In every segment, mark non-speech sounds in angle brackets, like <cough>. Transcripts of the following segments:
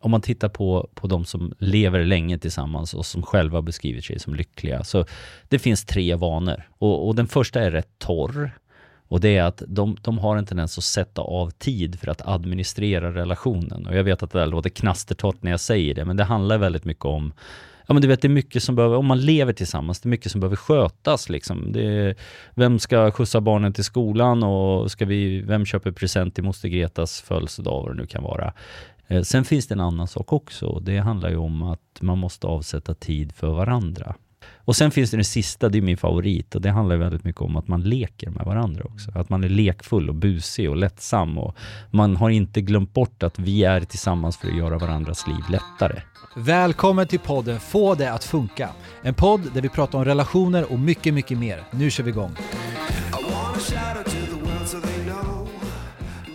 om man tittar på, på de som lever länge tillsammans och som själva beskriver sig som lyckliga, så det finns tre vanor. Och, och den första är rätt torr. Och det är att de, de har en tendens att sätta av tid för att administrera relationen. Och jag vet att det där låter knastertorrt när jag säger det, men det handlar väldigt mycket om Ja men du vet det är mycket som behöver, om man lever tillsammans, det är mycket som behöver skötas liksom. Det är, vem ska skjutsa barnen till skolan och ska vi, vem köper present till moster Gretas födelsedag, vad det nu kan vara. Eh, sen finns det en annan sak också. Det handlar ju om att man måste avsätta tid för varandra. Och sen finns det den sista, det är min favorit och det handlar väldigt mycket om att man leker med varandra också. Att man är lekfull och busig och lättsam och man har inte glömt bort att vi är tillsammans för att göra varandras liv lättare. Välkommen till podden Få det att funka. En podd där vi pratar om relationer och mycket, mycket mer. Nu kör vi igång.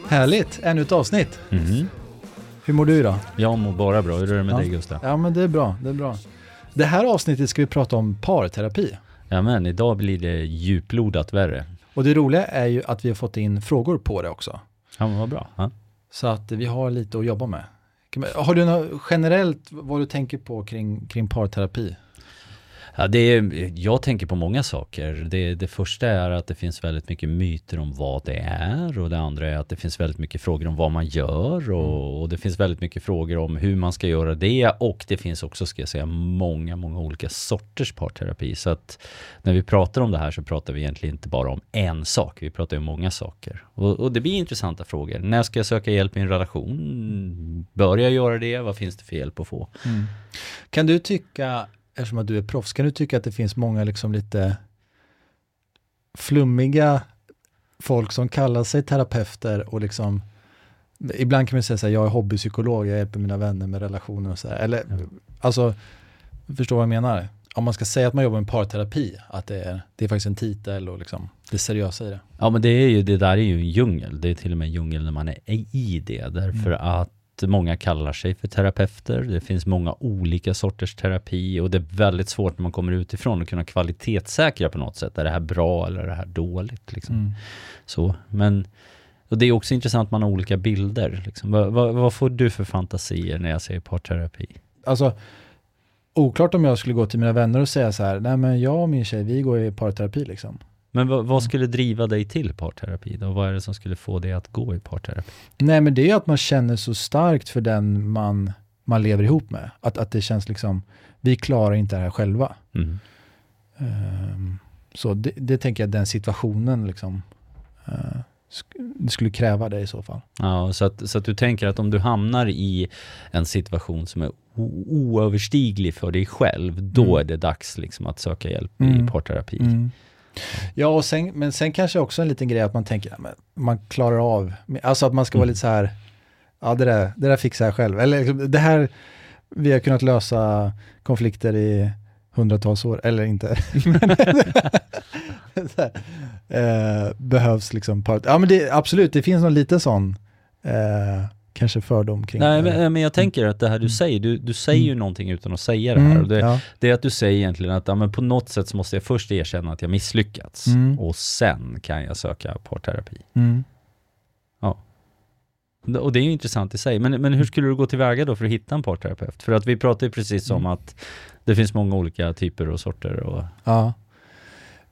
Härligt, ännu ett avsnitt. Mm. Hur mår du idag? Jag mår bara bra. Hur är det med Ja. dig Gustav? Ja men det är bra, det är bra. Det här avsnittet ska vi prata om parterapi. Ja men idag blir det djuplodat värre. Och det roliga är ju att vi har fått in frågor på det också. Ja men vad bra. Ja. Så att vi har lite att jobba med. Har du något generellt vad du tänker på kring, kring parterapi? Ja, det är, jag tänker på många saker. Det, det första är att det finns väldigt mycket myter om vad det är och det andra är att det finns väldigt mycket frågor om vad man gör och, och det finns väldigt mycket frågor om hur man ska göra det och det finns också, ska jag säga, många, många olika sorters parterapi. Så att när vi pratar om det här så pratar vi egentligen inte bara om en sak, vi pratar om många saker. Och, och det blir intressanta frågor. När ska jag söka hjälp i en relation? Bör jag göra det? Vad finns det för hjälp att få? Kan du tycka, eftersom att du är proffs, kan du tycka att det finns många liksom lite flummiga folk som kallar sig terapeuter och liksom Ibland kan man säga så här, jag är hobbypsykolog, jag hjälper mina vänner med relationer och så här. Eller, Ja. alltså, förstår vad jag menar? Om man ska säga att man jobbar med parterapi, att det är, det är faktiskt en titel och liksom det seriösa i det. Ja men det är ju, det där är ju en djungel. Det är till och med en djungel när man är i det. Därför att många kallar sig för terapeuter. Det finns många olika sorters terapi och det är väldigt svårt när man kommer utifrån att kunna kvalitetssäkra på något sätt. Är det här bra eller är det här dåligt? Liksom. Mm. Så, men och det är också intressant, man har olika bilder. Liksom. Vad, vad, vad får du för fantasier när jag säger parterapi? Alltså, oklart om jag skulle gå till mina vänner och säga så här, nej men jag och min tjej, vi går i parterapi liksom. Men vad, vad skulle driva dig till parterapi då? Vad är det som skulle få dig att gå i parterapi? Nej men det är ju att man känner så starkt för den man, man lever ihop med. Att, att det känns liksom, vi klarar inte det här själva. Mm. Ehm, så det, det tänker jag, den situationen liksom, eh, sk- det skulle kräva det i så fall. Ja, så att, så att du tänker att om du hamnar i en situation som är oöverstiglig för dig själv, då Mm. är det dags liksom att söka hjälp Mm. i parterapi. Ja, och sen, men sen kanske också en liten grej att man tänker, ja, men man klarar av, alltså att man ska vara Mm. lite så här, ja det där, det där fixar jag själv. Eller liksom, det här, vi har kunnat lösa konflikter i hundratals år, eller inte. <laughs> Så här, eh, behövs liksom, part, ja men det, absolut, det finns någon liten sån, eh, kanske fördom kring Nej, det. men, men jag tänker att det här du Mm. säger, du, du säger ju Mm. någonting utan att säga det här. Mm, Och det, ja. det är att du säger egentligen att ja, men på något sätt så måste jag först erkänna att jag misslyckats Mm. och sen kan jag söka parterapi. Mm. Och det är ju intressant i sig. Men, men hur skulle du gå tillväga då för att hitta en parterapeut? För att vi pratar ju precis om att det finns många olika typer och sorter. Och, Ja.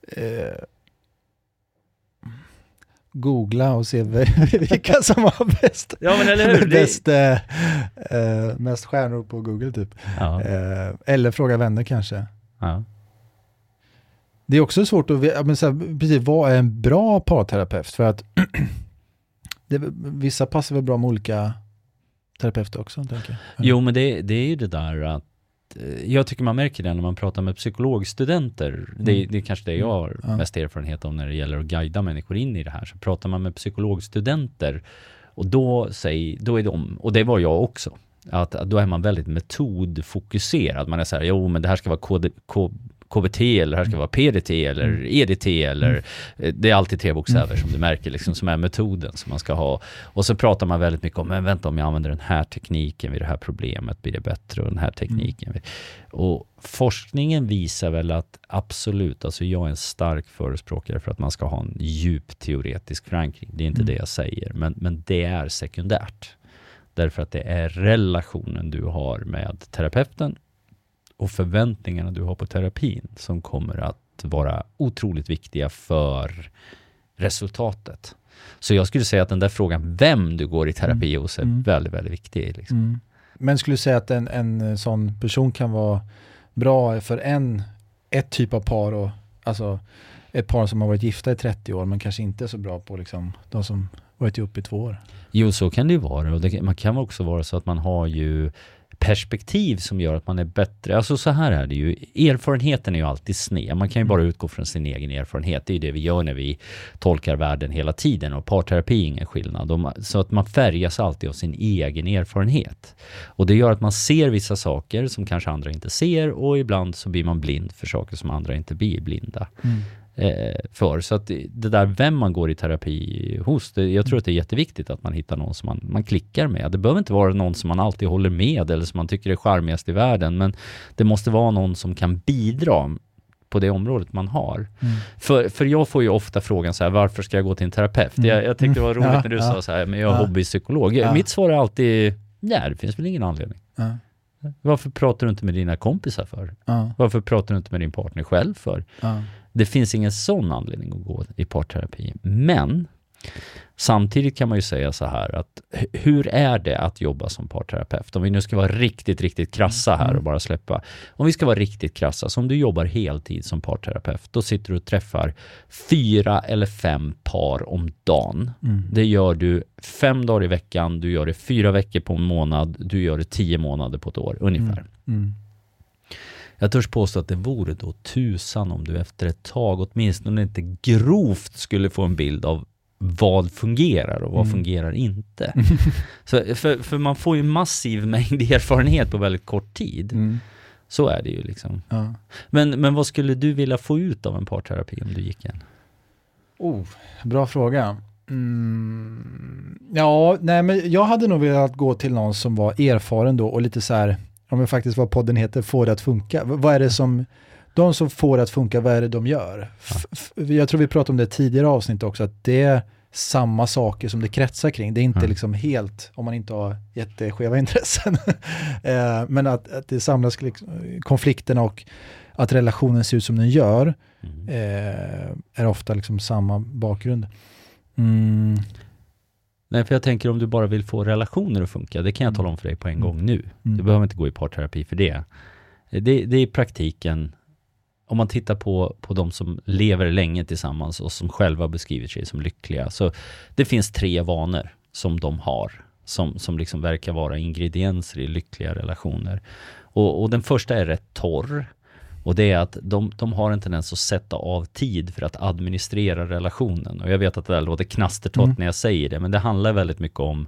Eh, googla och se <laughs> vilka som har bäst, ja men eller hur? <laughs> Bäst eh, eh, mest stjärnor på Google typ. ja, Eh, eller fråga vänner kanske. ja. Det är också svårt att veta, men så här, precis, vad är en bra parterapeut? För att <clears throat> det, vissa passar väl bra med olika terapeuter också, tänker jag. Jo, men det, det är ju det där att eh, jag tycker man märker det när man pratar med psykologstudenter. Det, Mm. det är kanske det jag har Ja. mest erfarenhet om när det gäller att guida människor in i det här. Så pratar man med psykologstudenter och då, säger, då är de, och det var jag också, att då är man väldigt metodfokuserad. Man är så här, jo men det här ska vara KD, K, KBT eller här ska vara PDT eller Mm. EDT eller eh, det är alltid tre bokstäver som du märker liksom som är metoden som man ska ha. Och så pratar man väldigt mycket om, men vänta om jag använder den här tekniken vid det här problemet blir det bättre och den här tekniken. Och forskningen visar väl att absolut, alltså jag är en stark förespråkare för att man ska ha en djup teoretisk förankring. Det är inte Mm. det jag säger, men, men det är sekundärt. Därför att det är relationen du har med terapeuten och förväntningarna du har på terapin som kommer att vara otroligt viktiga för resultatet. Så jag skulle säga att den där frågan, vem du går i terapi hos, är Mm. väldigt, väldigt viktig. Liksom. Mm. Men skulle du säga att en, en sån person kan vara bra för en, ett typ av par och alltså ett par som har varit gifta i 30 år men kanske inte är så bra på liksom de som varit ihop i två år. Jo, så kan det ju vara. Och det, man kan också vara så att man har ju perspektiv som gör att man är bättre. Alltså så här är det ju. Erfarenheten är ju alltid sned. Man kan ju bara utgå från sin egen erfarenhet. Det är ju det vi gör när vi tolkar världen hela tiden och parterapi är ingen skillnad. Så att man färgas alltid av sin egen erfarenhet. Och det gör att man ser vissa saker som kanske andra inte ser och ibland så blir man blind för saker som andra inte blir blinda eh, för. Så att det där vem man går i terapi hos, det, jag tror att det är jätteviktigt att man hittar någon som man, man klickar med. Det behöver inte vara någon som man alltid håller med eller som man tycker är charmigast i världen, men det måste vara någon som kan bidra på det området man har. Mm. För, för jag får ju ofta frågan så här, varför ska jag gå till en terapeut? Mm. Jag, jag tyckte det var roligt Ja, när du ja. sa så här, men jag är Ja. hobbypsykolog. Ja. Mitt svar är alltid, nej det finns väl ingen anledning. Varför pratar du inte med dina kompisar för? Varför pratar du inte med din partner själv för? Det finns ingen sån anledning att gå i parterapi. Men samtidigt kan man ju säga så här att hu- hur är det att jobba som parterapeut? Om vi nu ska vara riktigt, riktigt krassa här och bara släppa. Om vi ska vara riktigt krassa, så om du jobbar heltid som parterapeut, då sitter du och träffar fyra eller fem par om dagen. Mm. Det gör du fem dagar i veckan, du gör det fyra veckor på en månad, du gör det tio månader på ett år ungefär. Mm. Jag törs påstå att det vore då tusan om du efter ett tag åtminstone inte grovt skulle få en bild av vad fungerar och vad Mm. fungerar inte. <laughs> Så för, för man får ju massiv mängd <laughs> erfarenhet på väldigt kort tid. Mm. Så är det ju liksom. Ja. Men, men vad skulle du vilja få ut av en parterapi om du gick en? Oh, bra fråga. Mm. Ja, nej men jag hade nog velat gå till någon som var erfaren då och lite så här, om det faktiskt vad podden heter, får det att funka. V- vad är det som, de som får det att funka, vad är det de gör? F- jag tror vi pratade om det tidigare avsnitt också, att det är samma saker som det kretsar kring. Det är inte Mm. liksom helt, om man inte har jätteskeva <laughs> intressen, Eh, men att, att det samlas liksom, konflikterna och att relationen ser ut som den gör Mm. eh, är ofta liksom samma bakgrund. Mm. Nej, för jag tänker om du bara vill få relationer att funka, det kan jag tala om för dig på en Mm. gång nu. Mm. Du behöver inte gå i parterapi för det. Det, det är i praktiken, om man tittar på, på de som lever länge tillsammans och som själva beskriver sig som lyckliga, så det finns tre vanor som de har, som, som liksom verkar vara ingredienser i lyckliga relationer. Och, och den första är rätt torr, och det är att de, de har en tendens att sätta av tid för att administrera relationen. Och jag vet att det där låter knastertott Mm. när jag säger det, men det handlar väldigt mycket om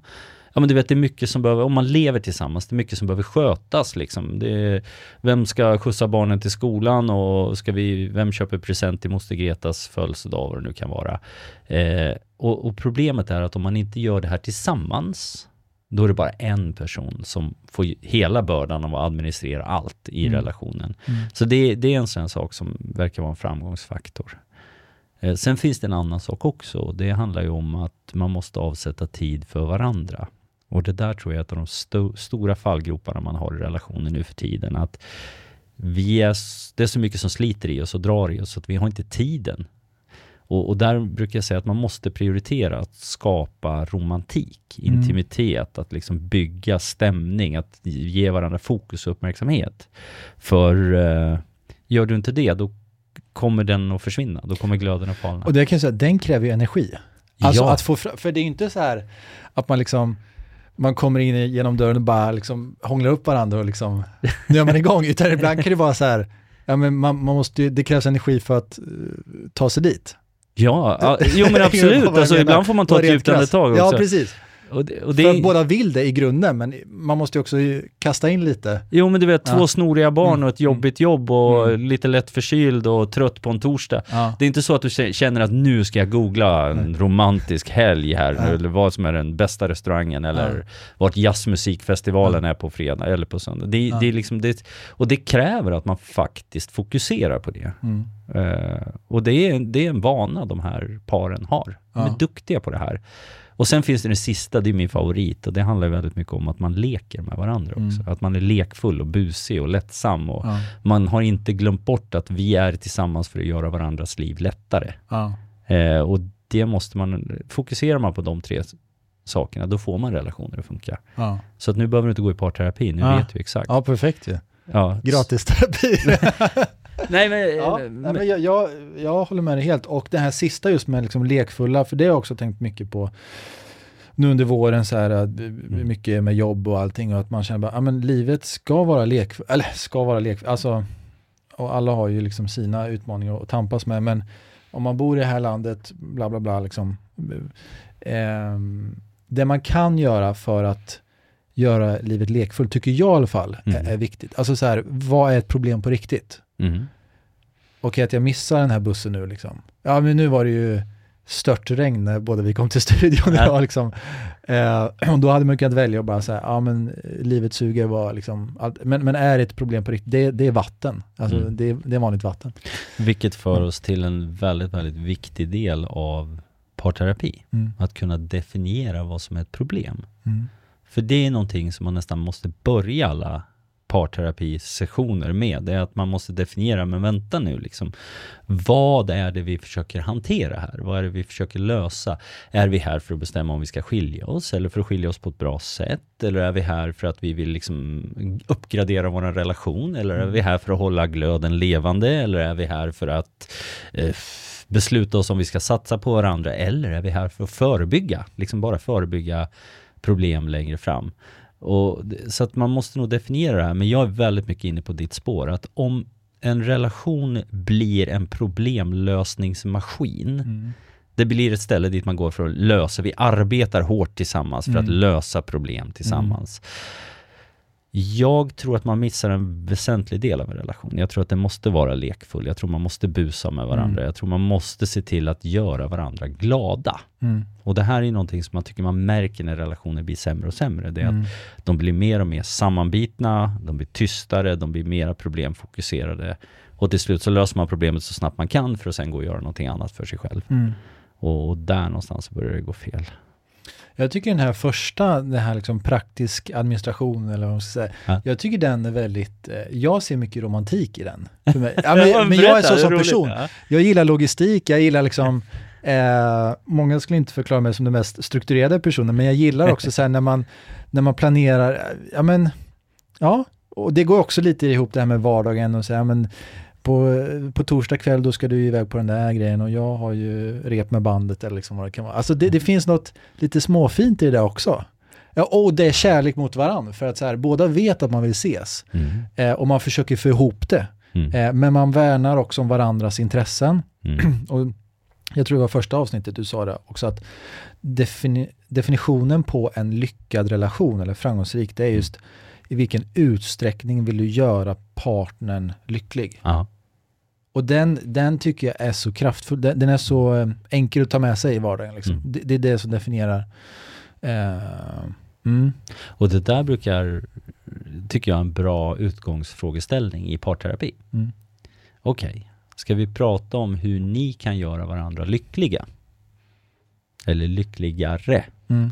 Ja men du vet det är mycket som behöver, om man lever tillsammans, det är mycket som behöver skötas liksom. Är, vem ska skjutsa barnen till skolan och ska vi, vem köper present till moster Gretas födelsedag vad det nu kan vara. Eh, och, och problemet är att om man inte gör det här tillsammans, då är det bara en person som får hela bördan av att administrera allt i Mm. relationen. Mm. Så det, det är en sån sak som verkar vara en framgångsfaktor. Eh, Sen finns det en annan sak också. Det handlar ju om att man måste avsätta tid för varandra. Och det där tror jag är ett av de sto- stora fallgroparna man har i relationer nu för tiden. Att vi är, det är så mycket som sliter i oss och drar i oss att vi har inte tiden. Och, och där brukar jag säga att man måste prioritera att skapa romantik, Mm. intimitet, att liksom bygga stämning, att ge varandra fokus och uppmärksamhet. För eh, gör du inte det, då kommer den att försvinna. Då kommer glöden att falna. Och det kan jag säga, den kräver ju energi. Alltså Ja. att få för det är inte så här att man liksom man kommer in genom dörren och bara liksom hånglar upp varandra och liksom, <laughs> nu är man igång. Utan ibland kan det vara så här, ja men man, man måste ju, det krävs energi för att eh, ta sig dit. Ja, jo men <laughs> absolut. Alltså, ibland får man ta ett djupt andetag också. Ja, precis. Och det, och det, För båda vill det i grunden, men man måste ju också kasta in lite. Jo men du vet, två Ja. snoriga barn Mm, och ett jobbigt jobb och Mm. lite lätt förkyld och trött på en torsdag. Ja. Det är inte så att du kä- känner att nu ska jag googla en Nej. romantisk helg här nu, Ja. eller vad som är den bästa restaurangen eller vart jazzmusikfestivalen är på fredag eller på söndag. Det, det är liksom det, och det kräver att man faktiskt fokuserar på det. Mm. Eh, och det är, det är en vana de här paren har. De är duktiga på det här. Och sen finns det det sista, det är min favorit och det handlar väldigt mycket om att man leker med varandra också. Mm. Att man är lekfull och busig och lättsam och Ja. man har inte glömt bort att vi är tillsammans för att göra varandras liv lättare. Ja. Eh, och det måste man, fokuserar man på de tre sakerna, då får man relationer att funka. Ja. Så att nu behöver du inte gå i parterapi, nu vet vi exakt. ja, perfekt ju. Ja. Gratis terapi. <laughs> <laughs> Nej men, Ja, eh, nej, men jag, jag, jag håller med dig helt. Och det här sista just med liksom lekfulla, för det har jag också tänkt mycket på nu under våren, så här, att, eh, mycket med jobb och allting och att man känner bara, ja men livet ska vara lekfullt, eller ska vara lekfullt, alltså, och alla har ju liksom sina utmaningar att tampas med, men om man bor i det här landet, bla bla bla, liksom, eh, det man kan göra för att göra livet lekfullt, tycker jag i alla fall, Mm. är, är viktigt. Alltså så här, vad är ett problem på riktigt? Mm. okej att jag missar den här bussen nu liksom. Ja men nu var det ju störtregn när både vi kom till <laughs> studion Ja. idag liksom. Eh, <clears throat> och då hade man kunnat välja och bara säga, ja men eh, livet suger bara liksom. Allt, men, men är det ett problem på riktigt, det, det är vatten. Alltså Mm. det, det är vanligt vatten. Vilket för oss till en väldigt, väldigt viktig del av parterapi. Mm. Att kunna definiera vad som är ett problem. Mm. För det är någonting som man nästan måste börja alla parterapisessioner med. Det är att man måste definiera, men vänta nu liksom. Vad är det vi försöker hantera här? Vad är det vi försöker lösa? Är vi här för att bestämma om vi ska skilja oss eller för att skilja oss på ett bra sätt? Eller är vi här för att vi vill liksom uppgradera vår relation? Eller är vi här för att hålla glöden levande? Eller är vi här för att eh, besluta oss om vi ska satsa på varandra? Eller är vi här för att förebygga? Liksom bara förebygga problem längre fram. Och, så att man måste nog definiera det här, men jag är väldigt mycket inne på ditt spår, att om en relation blir en problemlösningsmaskin, Mm. det blir ett ställe dit man går för att lösa, vi arbetar hårt tillsammans för att Mm. lösa problem tillsammans. Jag tror att man missar en väsentlig del av en relation. Jag tror att det måste vara lekfull. Jag tror man måste busa med varandra. Mm. Jag tror man måste se till att göra varandra glada. Mm. Och det här är någonting som man tycker man märker när relationer blir sämre och sämre. Det är Mm. att de blir mer och mer sammanbitna, de blir tystare, de blir mera problemfokuserade. Och till slut så löser man problemet så snabbt man kan för att sen gå och göra någonting annat för sig själv. Mm. Och där någonstans börjar det gå fel. Jag tycker den här första, den här liksom praktisk administration eller vad man ska säga, Ja. jag tycker den är väldigt, eh, jag ser mycket romantik i den. <laughs> För mig. Ja, men, men jag är så som person. Jag gillar logistik, jag gillar liksom, eh, många skulle inte förklara mig som den mest strukturerade personen, men jag gillar också så här när man, när man planerar, eh, ja men, ja, och det går också lite ihop det här med vardagen och så här, men på, på torsdag kväll då ska du iväg på den där grejen och jag har ju rep med bandet eller liksom vad det kan vara. Alltså det, det finns något lite småfint i det också. Ja, och det är kärlek mot varandra, för att så här, båda vet att man vill ses Mm. eh, och man försöker få ihop det. Mm. Eh, men man värnar också om varandras intressen. Mm. <clears throat> Och jag tror det var första avsnittet du sa det också att defini definitionen på en lyckad relation eller framgångsrik det är just i vilken utsträckning vill du göra partnern lycklig. Ja. Och den, den tycker jag är så kraftfull, den, den är så eh, enkel att ta med sig i vardagen. Liksom. Mm. Det, det är det som definierar. Eh, mm. Och det där brukar, tycker jag, är en bra utgångsfrågeställning i parterapi. Mm. Okej, ska vi prata om hur ni kan göra varandra lyckliga? Eller lyckligare? Mm.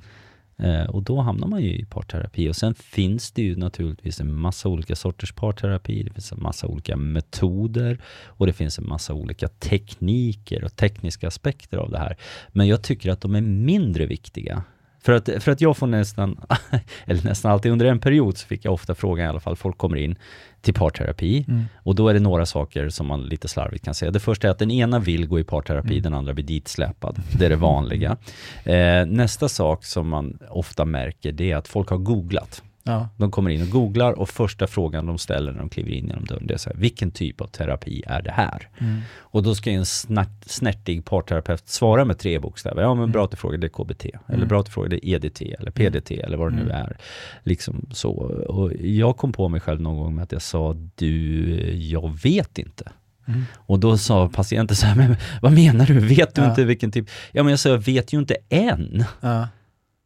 Eh, och då hamnar man ju i parterapi. Och sen finns det ju naturligtvis en massa olika sorters parterapi. Det finns en massa olika metoder och det finns en massa olika tekniker och tekniska aspekter av det här. Men jag tycker att de är mindre viktiga. För att, för att jag får nästan, <laughs> eller nästan alltid under en period så fick jag ofta frågan i alla fall, folk kommer in till parterapi Mm. och då är det några saker som man lite slarvigt kan säga. Det första är att den ena vill gå i parterapi, Mm. den andra blir ditsläpad. Det är det vanliga. Eh, nästa sak som man ofta märker det är att folk har googlat. Ja. De kommer in och googlar och första frågan de ställer när de kliver in genom dörren det är så här, vilken typ av terapi är det här? Mm. Och då ska en snärtig parterapeut svara med tre bokstäver. Ja men bra att du frågar, det är KBT. Eller Mm. bra att du frågar, det är EDT eller PDT eller vad det nu Mm. är. Liksom så. Och jag kom på mig själv någon gång med att jag sa, du, jag vet inte. Mm. Och då sa patienten så här, men vad menar du? Vet du Ja. inte vilken typ? Ja men jag sa, jag vet ju inte än. Ja.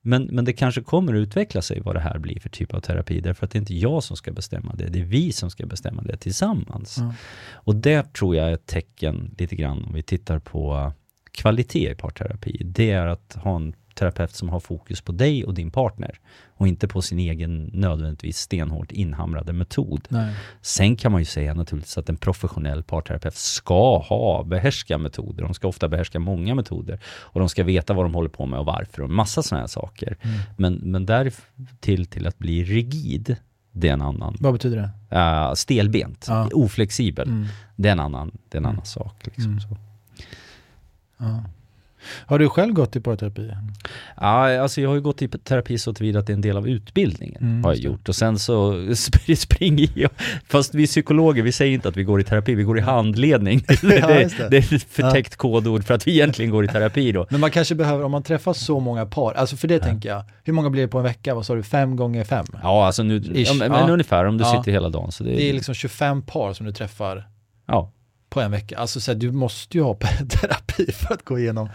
Men, men det kanske kommer att utveckla sig vad det här blir för typ av terapi, därför att det är inte jag som ska bestämma det, det är vi som ska bestämma det tillsammans. Ja. Och där tror jag är ett tecken lite grann, om vi tittar på kvalitet i parterapi, det är att ha en terapeut som har fokus på dig och din partner och inte på sin egen nödvändigtvis stenhårt inhamrade metod. Nej. Sen kan man ju säga naturligtvis att en professionell parterapeut ska ha, behärska metoder. De ska ofta behärska många metoder och de ska veta vad de håller på med och varför och massa sådana här saker. Mm. Men, men där till till att bli rigid, det är en annan. Vad betyder det? Uh, stelbent, Ja. oflexibel, Mm. det är en annan, det är en Mm. annan sak. Liksom, Mm. så. Ja. Har du själv gått i parterapi? Ja, alltså jag har ju gått i terapi så tillvida att det är en del av utbildningen. Mm, har jag gjort. Och sen så <laughs> sp- springer jag, fast vi psykologer, vi säger inte att vi går i terapi, vi går i handledning. <laughs> det, just det. det är ett förtäckt kodord för att vi egentligen går i terapi då. Men man kanske behöver, om man träffar så många par, alltså för det tänker jag, hur många blir det på en vecka? Vad sa du, fem gånger fem? Ja, alltså nu, Ish, ja, men, ja. ungefär om du Ja. sitter hela dagen. Så det, Det är liksom 25 par som du träffar ja. På en vecka. Alltså så här, du måste ju ha <laughs> terapi för att gå igenom,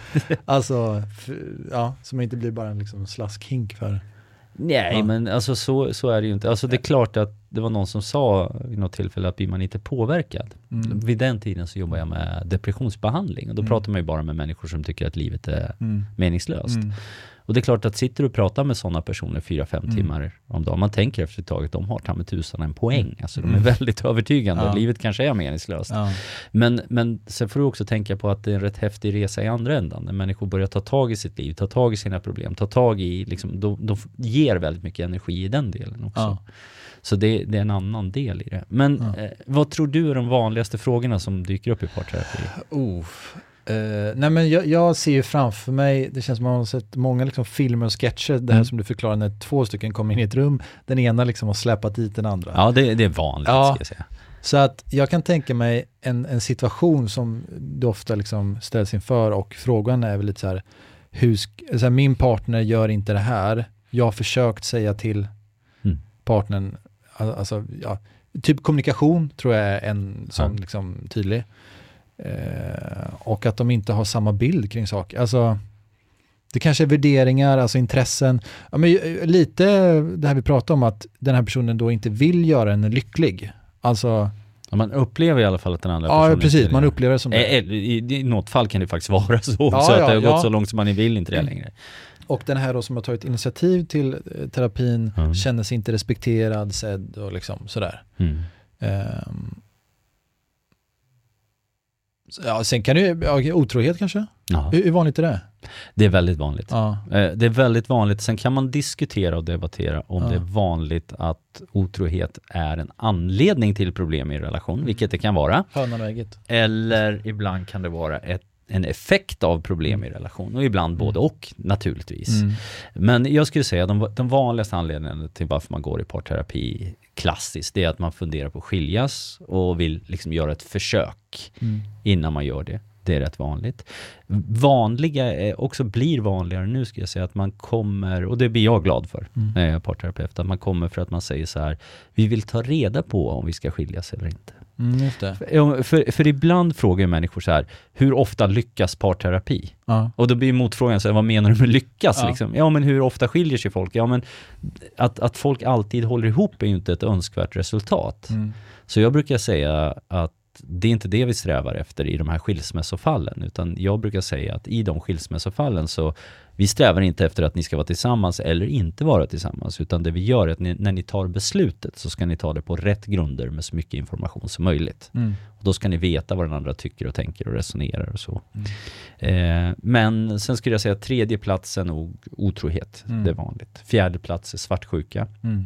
alltså, f- ja, så man inte blir bara en liksom slaskhink för. Nej, Ja. men alltså så, så är det ju inte. Alltså det är klart att det var någon som sa vid något tillfälle att blir man inte påverkad. Mm. Vid den tiden så jobbade jag med depressionsbehandling och då Mm. pratar man ju bara med människor som tycker att livet är Mm. meningslöst. Mm. Och det är klart att sitter du och pratar med sådana personer fyra, fem Mm. timmar om dagen, man tänker efter ett tag att de har ta med tusan en poäng. Alltså de är Mm. väldigt övertygande, Ja. livet kanske är meningslöst. Ja. Men, men sen får du också tänka på att det är en rätt häftig resa i andra ändan. När människor börjar ta tag i sitt liv, ta tag i sina problem, ta tag i, liksom, de, de ger väldigt mycket energi i den delen också. Ja. Så det, det är en annan del i det. Men Ja. eh, vad tror du är de vanligaste frågorna som dyker upp i parterapi? Oh. Eh, nej men jag, jag ser ju framför mig, det känns som att man har sett många liksom filmer och sketcher, det här Mm. som du förklarar när två stycken kommer in i ett rum, den ena liksom har släpat dit den andra. Ja, det, det är vanligt Ja. ska jag säga. Så att jag kan tänka mig en, en situation som du ofta liksom ställs inför och frågan är väl lite så här, hur, så här, min partner gör inte det här, jag har försökt säga till Mm. partnern, alltså, ja, typ kommunikation tror jag är en sån Ja. liksom tydlig. Eh, och att de inte har samma bild kring saker. Alltså, det kanske är värderingar, alltså intressen. Ja, men, eh, lite det här vi pratade om, att den här personen då inte vill göra en lycklig. Alltså, Ja, man upplever i alla fall att den andra ja personen precis, inte man upplever det som det. Eh, eh, I, I något fall kan det faktiskt vara <laughs> så, Ja, så att ja, det har gått ja. så långt som man vill inte det Mm. <clears throat> längre. Och den här då som har tagit initiativ till eh, terapin Mm. känner sig inte respekterad, sedd och liksom sådär. Mm. Så, Ja, sen kan det ju, otrohet kanske? Ja, Hur, hur vanligt är det? det är väldigt vanligt. Ja. Eh, Det är väldigt vanligt. Sen kan man diskutera och debattera om Ja. det är vanligt att otrohet är en anledning till problem i relation, vilket det kan vara. Hönan och ägget. Eller ibland kan det vara ett, en effekt av problem i relation och ibland både och naturligtvis. Mm. Men jag skulle säga de, de vanligaste anledningarna till varför man går i parterapi klassiskt, det är att man funderar på att skiljas och vill liksom göra ett försök Mm. innan man gör det. Det är rätt vanligt. Vanliga också blir vanligare nu ska jag säga att man kommer, och det blir jag glad för Mm. när jag är parterapeut, att man kommer för att man säger så här, vi vill ta reda på om vi ska skiljas eller inte. Mm. För, för, för ibland frågar människor så här, hur ofta lyckas parterapi? Ja. Och då blir motfrågan så här, vad menar du med lyckas? Ja. Liksom? Ja men hur ofta skiljer sig folk? Ja men att, att folk alltid håller ihop är ju inte ett önskvärt resultat. Mm. Så jag brukar säga att det är inte det vi strävar efter i de här skilsmässofallen, utan jag brukar säga att i de skilsmässofallen så vi strävar inte efter att ni ska vara tillsammans eller inte vara tillsammans, utan det vi gör är att ni, när ni tar beslutet så ska ni ta det på rätt grunder med så mycket information som möjligt. Mm. Och då ska ni veta vad den andra tycker och tänker och resonerar och så. Mm. Eh, men sen skulle jag säga att tredje plats är nog otrohet. Mm. Det är vanligt. Fjärde plats är svartsjuka. Mm.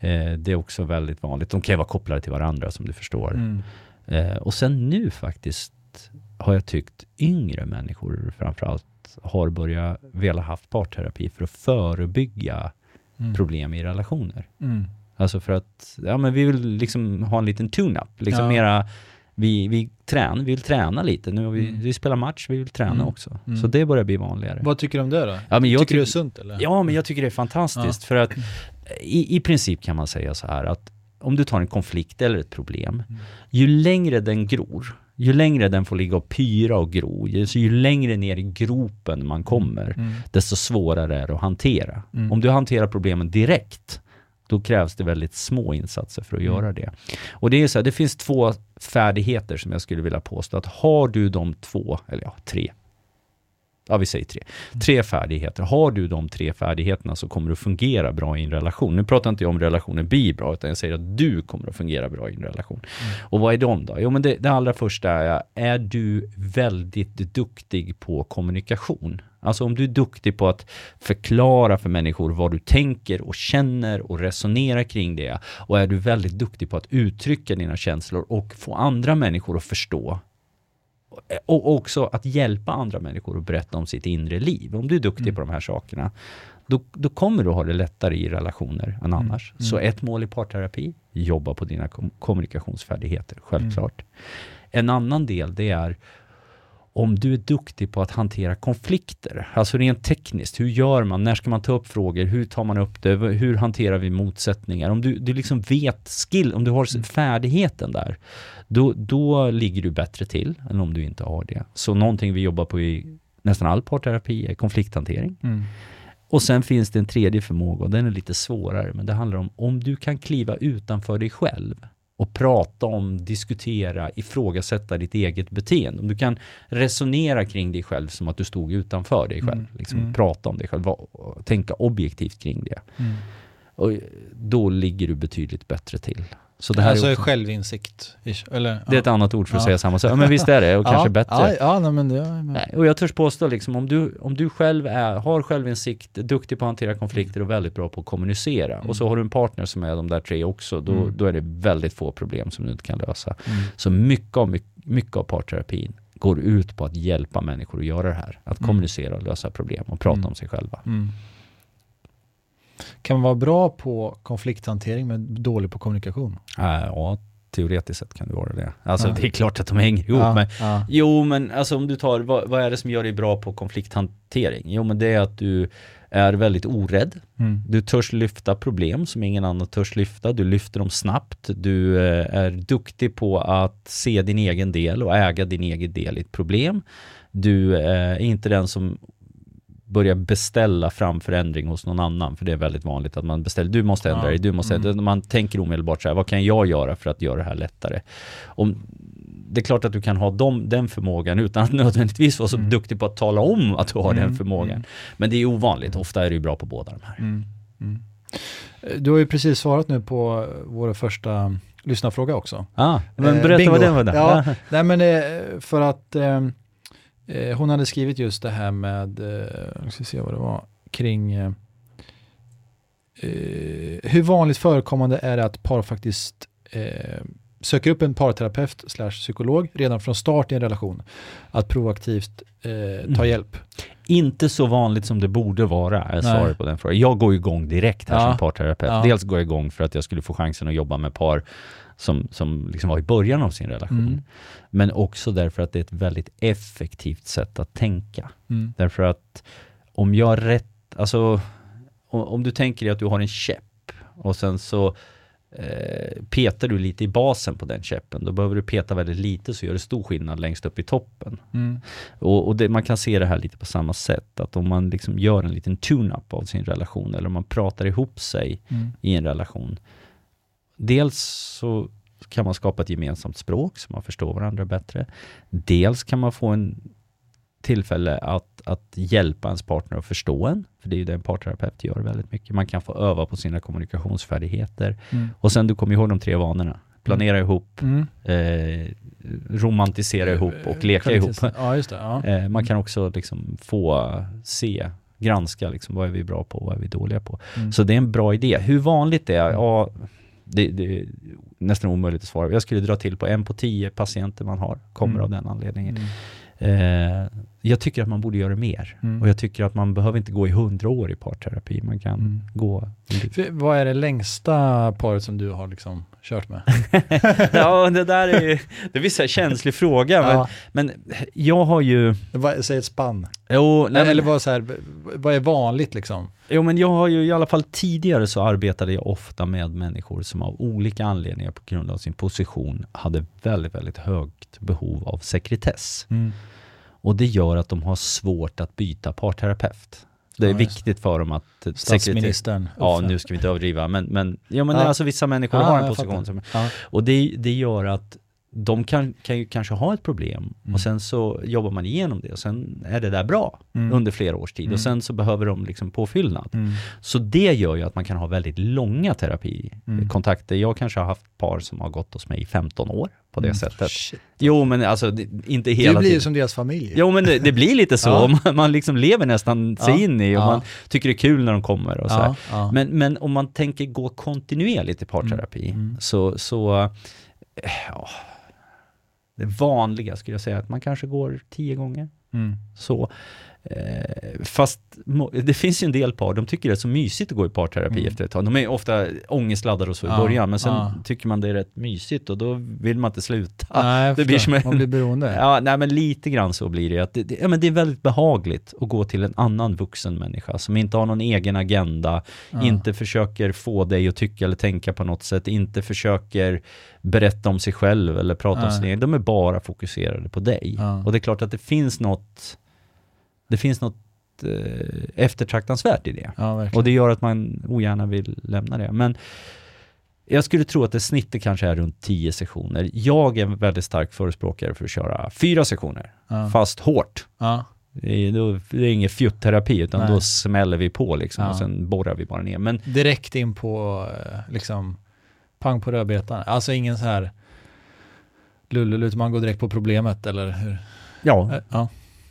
Eh, det är också väldigt vanligt. De kan ju vara kopplade till varandra som du förstår. Mm. Eh, och sen nu faktiskt har jag tyckt yngre människor framförallt har börjat vilja haft parterapi för att förebygga Mm. problem i relationer. Mm. Alltså för att, ja men vi vill liksom ha en liten tune-up, liksom Ja. mera vi, vi, trän, vi vill träna lite, nu har vi, Mm. vi spelar match, vi vill träna Mm. också. Mm. Så det börjar bli vanligare. Vad tycker du om det då? Ja, men jag tycker du det är sunt eller? Ja, men jag tycker det är fantastiskt för att i, i princip kan man säga så här att om du tar en konflikt eller ett problem, Mm. ju längre den gror, ju längre den får ligga och pyra och gro, ju, så ju längre ner i gropen man kommer, Mm. desto svårare är det att hantera. Mm. Om du hanterar problemen direkt, då krävs det väldigt små insatser för att Mm. göra det. Och det är så här, det finns två färdigheter som jag skulle vilja påstå att har du de två, eller ja, tre, ja vi säger tre. Tre färdigheter. Har du de tre färdigheterna så kommer du fungera bra i en relation. Nu pratar inte jag om relationen blir bra, utan jag säger att du kommer att fungera bra i en relation. Mm. Och vad är de då? Jo men det, det allra första är, är du väldigt duktig på kommunikation? Alltså om du är duktig på att förklara för människor vad du tänker och känner och resonera kring det och är du väldigt duktig på att uttrycka dina känslor och få andra människor att förstå och också att hjälpa andra människor att berätta om sitt inre liv. Om du är duktig mm. på de här sakerna, då, då, kommer du ha det lättare i relationer än mm. annars. Mm. Så ett mål i parterapi, jobba på dina kom kommunikationsfärdigheter, självklart. Mm. En annan del, det är om du är duktig på att hantera konflikter, alltså rent tekniskt, hur gör man, när ska man ta upp frågor, hur tar man upp det, hur hanterar vi motsättningar? Om du, du liksom vet skill, om du har mm. färdigheten där, då, då ligger du bättre till än om du inte har det. Så någonting vi jobbar på i nästan all parterapi är konflikthantering. Mm. Och sen finns det en tredje förmåga och den är lite svårare, men det handlar om om du kan kliva utanför dig själv och prata om, diskutera, ifrågasätta ditt eget beteende. Om du kan resonera kring dig själv som att du stod utanför dig själv. Mm. Liksom, mm. Prata om dig själv, tänka objektivt kring det. Mm. Och då ligger du betydligt bättre till. Så det här alltså är också... självinsikt? Eller, det är ett annat ord för att ja. säga samma sak. Ja, men visst är det, och <laughs> kanske bättre. Ja, nej, men det, nej, och jag törs påstå, liksom, om, du, om du själv är, har självinsikt, duktig på att hantera konflikter och väldigt bra på att kommunicera, mm. och så har du en partner som är de där tre också, då, mm. då är det väldigt få problem som du inte kan lösa. Mm. Så mycket av, mycket, mycket av parterapin går ut på att hjälpa människor att göra det här. Att mm. kommunicera och lösa problem och prata mm. om sig själva. Kan man vara bra på konflikthantering men dålig på kommunikation? Ja, teoretiskt sett kan du vara det. Alltså ja. det är klart att de hänger ihop. Ja, men, ja. Jo, men alltså om du tar, vad, vad, är det som gör dig bra på konflikthantering? Jo, men det är att du är väldigt orädd. Mm. Du törs lyfta problem som ingen annan törs lyfta. Du lyfter dem snabbt. Du eh, är duktig på att se din egen del och äga din egen del i ett problem. Du eh, är inte den som börja beställa fram förändring hos någon annan, för det är väldigt vanligt att man beställer, du måste ändra dig, du måste ändra mm. Man tänker omedelbart så här, vad kan jag göra för att göra det här lättare? Om, det är klart att du kan ha dem, den förmågan utan att <laughs> nödvändigtvis vara så mm. duktig på att tala om att du har mm. den förmågan. Mm. Men det är ovanligt, ofta är du bra på båda de här. Mm. Du har ju precis svarat nu på vår första lyssnarfråga också. Ah, men berätta eh, vad den var. Där. Ja, <laughs> nej men eh, för att eh, Eh, hon hade skrivit just det här med, eh, jag ska se vad det var, kring eh, eh, hur vanligt förekommande är det att par faktiskt eh, söker upp en parterapeut slash psykolog redan från start i en relation. Att proaktivt eh, ta mm. hjälp. Inte så vanligt som det borde vara, är svaret på den frågan. Jag går igång direkt här ja. som parterapeut. Ja. Dels går jag igång för att jag skulle få chansen att jobba med par som, som liksom var i början av sin relation. Mm. Men också därför att det är ett väldigt effektivt sätt att tänka. Mm. Därför att om jag rätt, alltså om, om, du tänker dig att du har en käpp och sen så eh, petar du lite i basen på den käppen, då behöver du peta väldigt lite så gör det stor skillnad längst upp i toppen. Mm. Och, och det, man kan se det här lite på samma sätt, att om man liksom gör en liten tune-up av sin relation eller om man pratar ihop sig mm. i en relation, dels så kan man skapa ett gemensamt språk så man förstår varandra bättre. Dels kan man få en tillfälle att, att hjälpa ens partner att förstå en, för det är ju det en parterapeut gör väldigt mycket. Man kan få öva på sina kommunikationsfärdigheter. Mm. Och sen, du kommer ihåg de tre vanorna. Planera mm. ihop, mm. Eh, romantisera ihop och leka ihop. Ja, det, ja. <laughs> Eh, man kan också liksom få se granska liksom, vad är vi bra på och vad är vi dåliga på. Mm. Så det är en bra idé. Hur vanligt det är? Ja, det, det, är nästan omöjligt att svara. Jag skulle dra till på en på tio patienter man har, kommer mm. av den anledningen. Mm. Eh, jag tycker att man borde göra mer. Mm. Och jag tycker att man behöver inte gå i hundra år i parterapi. Man kan mm. gå... För, vad är det längsta paret som du har liksom kört med? <laughs> ja, det där är ju... Det är en känslig fråga. Ja. Men, men, jag har ju... säg ett spann. Jo, nej, Eller vad, så här, vad är vanligt liksom? Jo, men jag har ju i alla fall tidigare så arbetade jag ofta med människor som av olika anledningar på grund av sin position hade väldigt, väldigt högt behov av sekretess. Mm. Och det gör att de har svårt att byta parterapeut. Det är ja, viktigt för dem att... Statsministern. Ja, nu ska vi inte överdriva, men, men, ja, men ja. alltså vissa människor ja, har en position. Som, och det, det gör att de kan, kan ju kanske ha ett problem Mm. och sen så jobbar man igenom det och sen är det där bra Mm. under flera års tid Mm. och sen så behöver de liksom påfyllnad. Mm. Så det gör ju att man kan ha väldigt långa terapikontakter. Mm. Jag kanske har haft par som har gått hos mig i 15 år på det Mm. sättet. Shit. Jo men alltså det, inte hela blir ju som deras familj. Jo men det, det blir lite så, <laughs> Ja. <laughs> man, man liksom lever nästan sig Ja. in i och Ja. man tycker det är kul när de kommer och så. Men, men om man tänker gå kontinuerligt i parterapi, så, så ja, det vanliga skulle jag säga att man kanske går tio gånger. Mm. Så. Eh, fast det finns ju en del par, de tycker det är så mysigt att gå i parterapi Mm. efter ett tag. De är ofta ångestladdade och så i Ja, början, men sen ja. tycker man det är rätt mysigt och då vill man inte sluta. Nej, det blir som en- Man blir beroende. Ja, nej men lite grann så blir det. Att det, det, ja, men det är väldigt behagligt att gå till en annan vuxen människa som inte har någon egen agenda, Ja. inte försöker få dig att tycka eller tänka på något sätt, inte försöker berätta om sig själv eller prata om sin egen. De är bara fokuserade på dig. Och det är klart att det finns något, det finns något eh, eftertraktansvärt i det. Ja. Och det gör att man ogärna vill lämna det. Men jag skulle tro att det snittet kanske är runt 10 sessioner. Jag är en väldigt stark förespråkare för att köra fyra sessioner, ja. fast hårt. Ja. Det är, då, det är ingen fjutterapi, utan Nej. då smäller vi på liksom Ja. och sen borrar vi bara ner. Men Direkt in på, eh, liksom, pang på rödbetan. Alltså ingen så här lullul, utan man går direkt på problemet, eller hur? ja, Eh,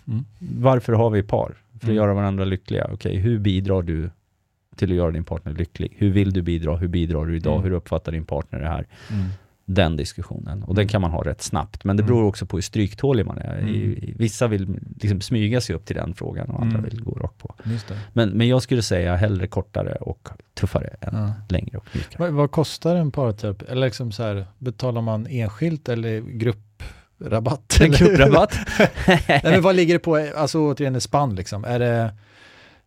Ja. varför har vi par? För att Mm. göra varandra lyckliga. Okej, hur bidrar du till att göra din partner lycklig? Hur vill du bidra? Hur bidrar du idag? Mm. Hur uppfattar din partner det här? Mm. den diskussionen. Och den kan man ha rätt snabbt. Men det Mm. beror också på hur stryktålig man är. Mm. I, vissa vill liksom smyga sig upp till den frågan och andra Mm. vill gå rakt på. Men, men jag skulle säga hellre kortare och tuffare än Ja. längre och mjukare. Vad, vad kostar en parterapi? Eller liksom så här, betalar man enskilt eller grupprabatt? En grupprabatt? <laughs> Nej, men vad ligger det på, alltså återigen ett spann liksom? Är det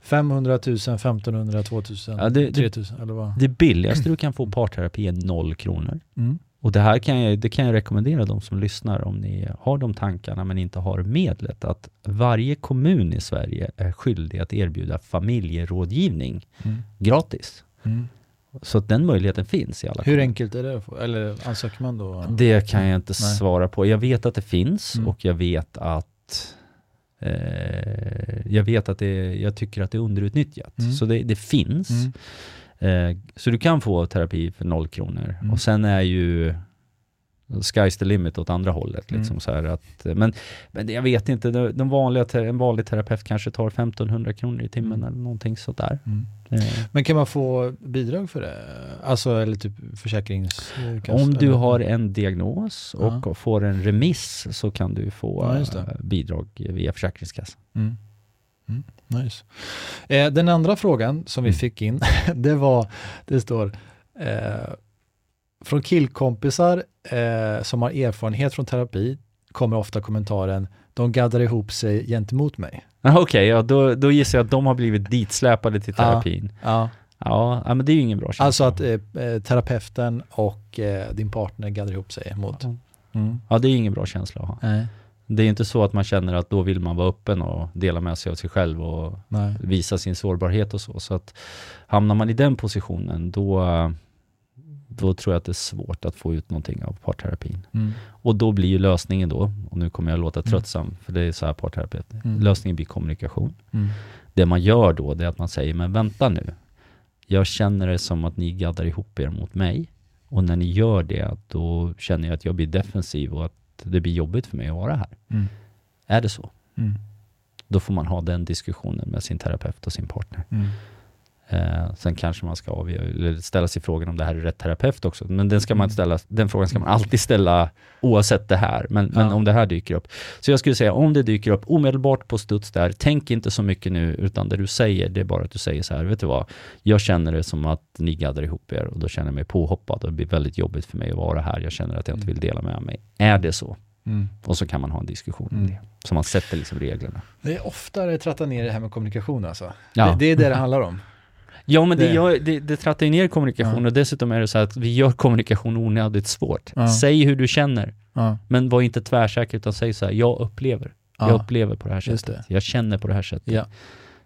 500 000, 1500, 2000, Ja, det- det- 3000 eller vad? Det billigaste du kan få parterapi är noll kronor. Mm. Och det här kan jag, det kan jag rekommendera de som lyssnar om ni har de tankarna men inte har medlet att varje kommun i Sverige är skyldig att erbjuda familjerådgivning Mm. gratis. Mm. Så att den möjligheten finns i alla Hur kommuner. enkelt är det? Eller ansöker man då? Det kan jag inte Nej. svara på. Jag vet att det finns Mm. och jag vet att eh, jag vet att det, jag tycker att det är underutnyttjat. Mm. Så det, det finns. Mm. Eh, så du kan få terapi för noll kronor. Mm. Och sen är ju sky's the limit åt andra hållet. Liksom Mm. så att, men, men jag vet inte, de, de vanliga, en vanlig terapeut kanske tar 1500 kronor i timmen Mm. eller någonting sådär. Mm. Eh, Men kan man få bidrag för det? Alltså, eller typ försäkringskassa? Om du har en diagnos och Ja. får en remiss så kan du få Ja, eh, bidrag via Försäkringskassan. Mm. Mm. Nice. Eh, den andra frågan som vi Mm. fick in, <laughs> det var, det står, eh, från killkompisar eh, som har erfarenhet från terapi kommer ofta kommentaren, de gaddar ihop sig gentemot mig. Okej, ja, då, då gissar jag att de har blivit ditsläpade till terapin. Ja. Ja, ja men det är ju ingen bra känsla. Alltså att eh, eh, terapeuten och eh, din partner gaddar ihop sig mot. Ja. Mm. Ja, det är ju ingen bra känsla att ha. Nej. Det är inte så att man känner att då vill man vara öppen och dela med sig av sig själv och Nej. visa sin sårbarhet och så. Så att hamnar man i den positionen, då, då tror jag att det är svårt att få ut någonting av parterapin. Mm. Och då blir ju lösningen då, och nu kommer jag låta Mm. tröttsam, för det är så här parterapi, Mm. lösningen blir kommunikation. Mm. Det man gör då, det är att man säger, men vänta nu. Jag känner det som att ni gaddar ihop er mot mig. Och när ni gör det, då känner jag att jag blir defensiv och att det blir jobbigt för mig att vara här. Mm. Är det så? Mm. Då får man ha den diskussionen med sin terapeut och sin partner. Mm. Eh, sen kanske man ska avgöra, ställa sig frågan om det här är rätt terapeut också. Men den, ska man Mm. ställa, den frågan ska man alltid ställa oavsett det här. Men, men Ja. om det här dyker upp. Så jag skulle säga, om det dyker upp omedelbart på studs där, tänk inte så mycket nu, utan det du säger, det är bara att du säger så här, vet du vad? Jag känner det som att ni gaddar ihop er och då känner jag mig påhoppad och det blir väldigt jobbigt för mig att vara här. Jag känner att jag inte vill dela med mig. Är det så? Mm. Och så kan man ha en diskussion om Mm. det. Så man sätter liksom reglerna. Det är oftare trattar ner det här med kommunikation alltså. Ja. Det, det är det det <laughs> handlar om. Ja men det, Det- gör, det, det trattar ju ner kommunikation Ja. och dessutom är det så att vi gör kommunikation onödigt svårt. Ja. Säg hur du känner, Ja. men var inte tvärsäker utan säg så här, jag upplever. Ja. Jag upplever på det här sättet. det. Jag känner på det här sättet. Ja.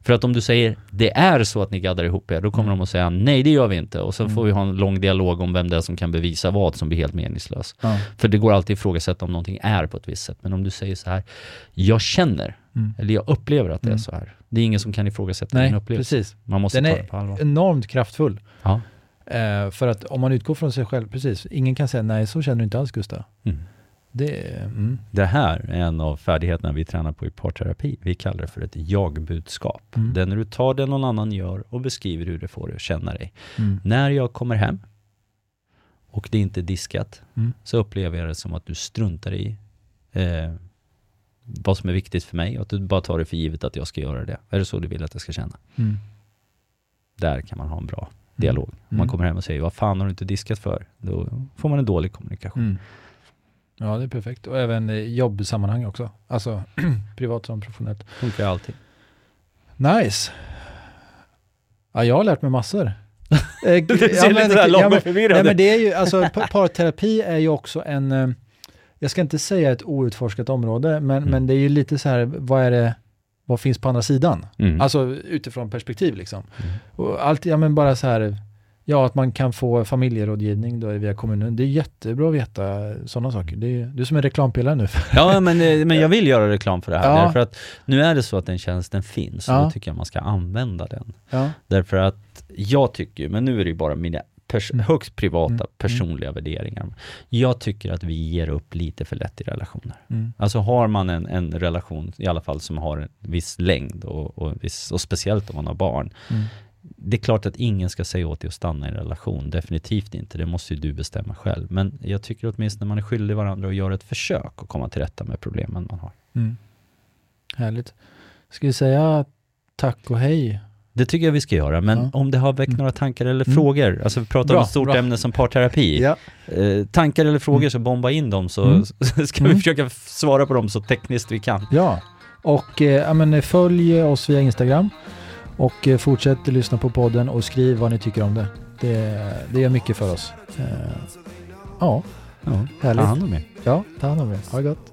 För att om du säger det är så att ni gaddar ihop er, då kommer Mm. de att säga nej det gör vi inte och så Mm. får vi ha en lång dialog om vem det är som kan bevisa vad som blir helt meningslös. För det går alltid att ifrågasätta om någonting är på ett visst sätt. Men om du säger så här, jag känner, Mm. eller jag upplever att det är Mm. så här. Det är ingen som kan ifrågasätta Nej, din upplevelse. precis. Man måste Den ta är det på allvar. enormt kraftfull. Ja. Eh, för att om man utgår från sig själv, precis, ingen kan säga nej, så känner du inte alls Gustav. Mm. Det är, mm. Det här är en av färdigheterna vi tränar på i parterapi. Vi kallar det för ett jag-budskap. Mm. Det är när du tar det någon annan gör och beskriver hur det får dig att känna dig. Mm. När jag kommer hem och det inte är diskat Mm. så upplever jag det som att du struntar i eh, vad som är viktigt för mig och att du bara tar det för givet att jag ska göra det. Är det så du vill att jag ska känna? Mm. Där kan man ha en bra dialog. Om man Mm. kommer hem och säger vad fan har du inte diskat för? Då får man en dålig kommunikation. Mm. Ja, det är perfekt. Och även i jobbsammanhang också. Alltså <clears throat> privat som professionellt. Funkar alltid. Nice. Ja, jag har lärt mig massor. <laughs> Eh, Du ser lite där lång och förvirrad nej, men ut. det är ju, alltså pa- parterapi är ju också en, eh, jag ska inte säga ett outforskat område, men, Mm. men det är ju lite så här, vad är det, vad finns på andra sidan? Mm. Alltså utifrån perspektiv liksom. Mm. Och allt, ja men bara så här, ja att man kan få familjerådgivning då via kommunen. Det är jättebra att veta sådana saker. Det är, du är som en reklampelare nu. <laughs> Ja, men, eh, men jag vill göra reklam för det här. Ja. Därför att nu är det så att den tjänsten finns och Ja. då tycker jag man ska använda den. Ja. Därför att jag tycker, men nu är det ju bara mina pers- Mm. högst privata Mm. personliga värderingar. Jag tycker att vi ger upp lite för lätt i relationer. Mm. Alltså har man en, en relation, i alla fall som har en viss längd och, och, viss, och speciellt om man har barn. Mm. Det är klart att ingen ska säga åt dig att stanna i en relation, definitivt inte. Det måste ju du bestämma själv. Men jag tycker åtminstone man är skyldig varandra att göra ett försök att komma till rätta med problemen man har. Mm. Härligt. Ska vi säga tack och hej? Det tycker jag vi ska göra, men Ja. om det har väckt Mm. några tankar eller Mm. frågor, alltså vi pratar om Bra, ett stort bra. ämne som parterapi. Ja. Eh, tankar eller frågor så bomba in dem så Mm. <laughs> ska vi Mm. försöka svara på dem så tekniskt vi kan. Ja, och eh, men, följ oss via Instagram och eh, fortsätt lyssna på podden och skriv vad ni tycker om det. Det, det gör mycket för oss. Eh, ja, Ja, ta Härligt. hand om er. ja, ta hand om er. Ha det gott.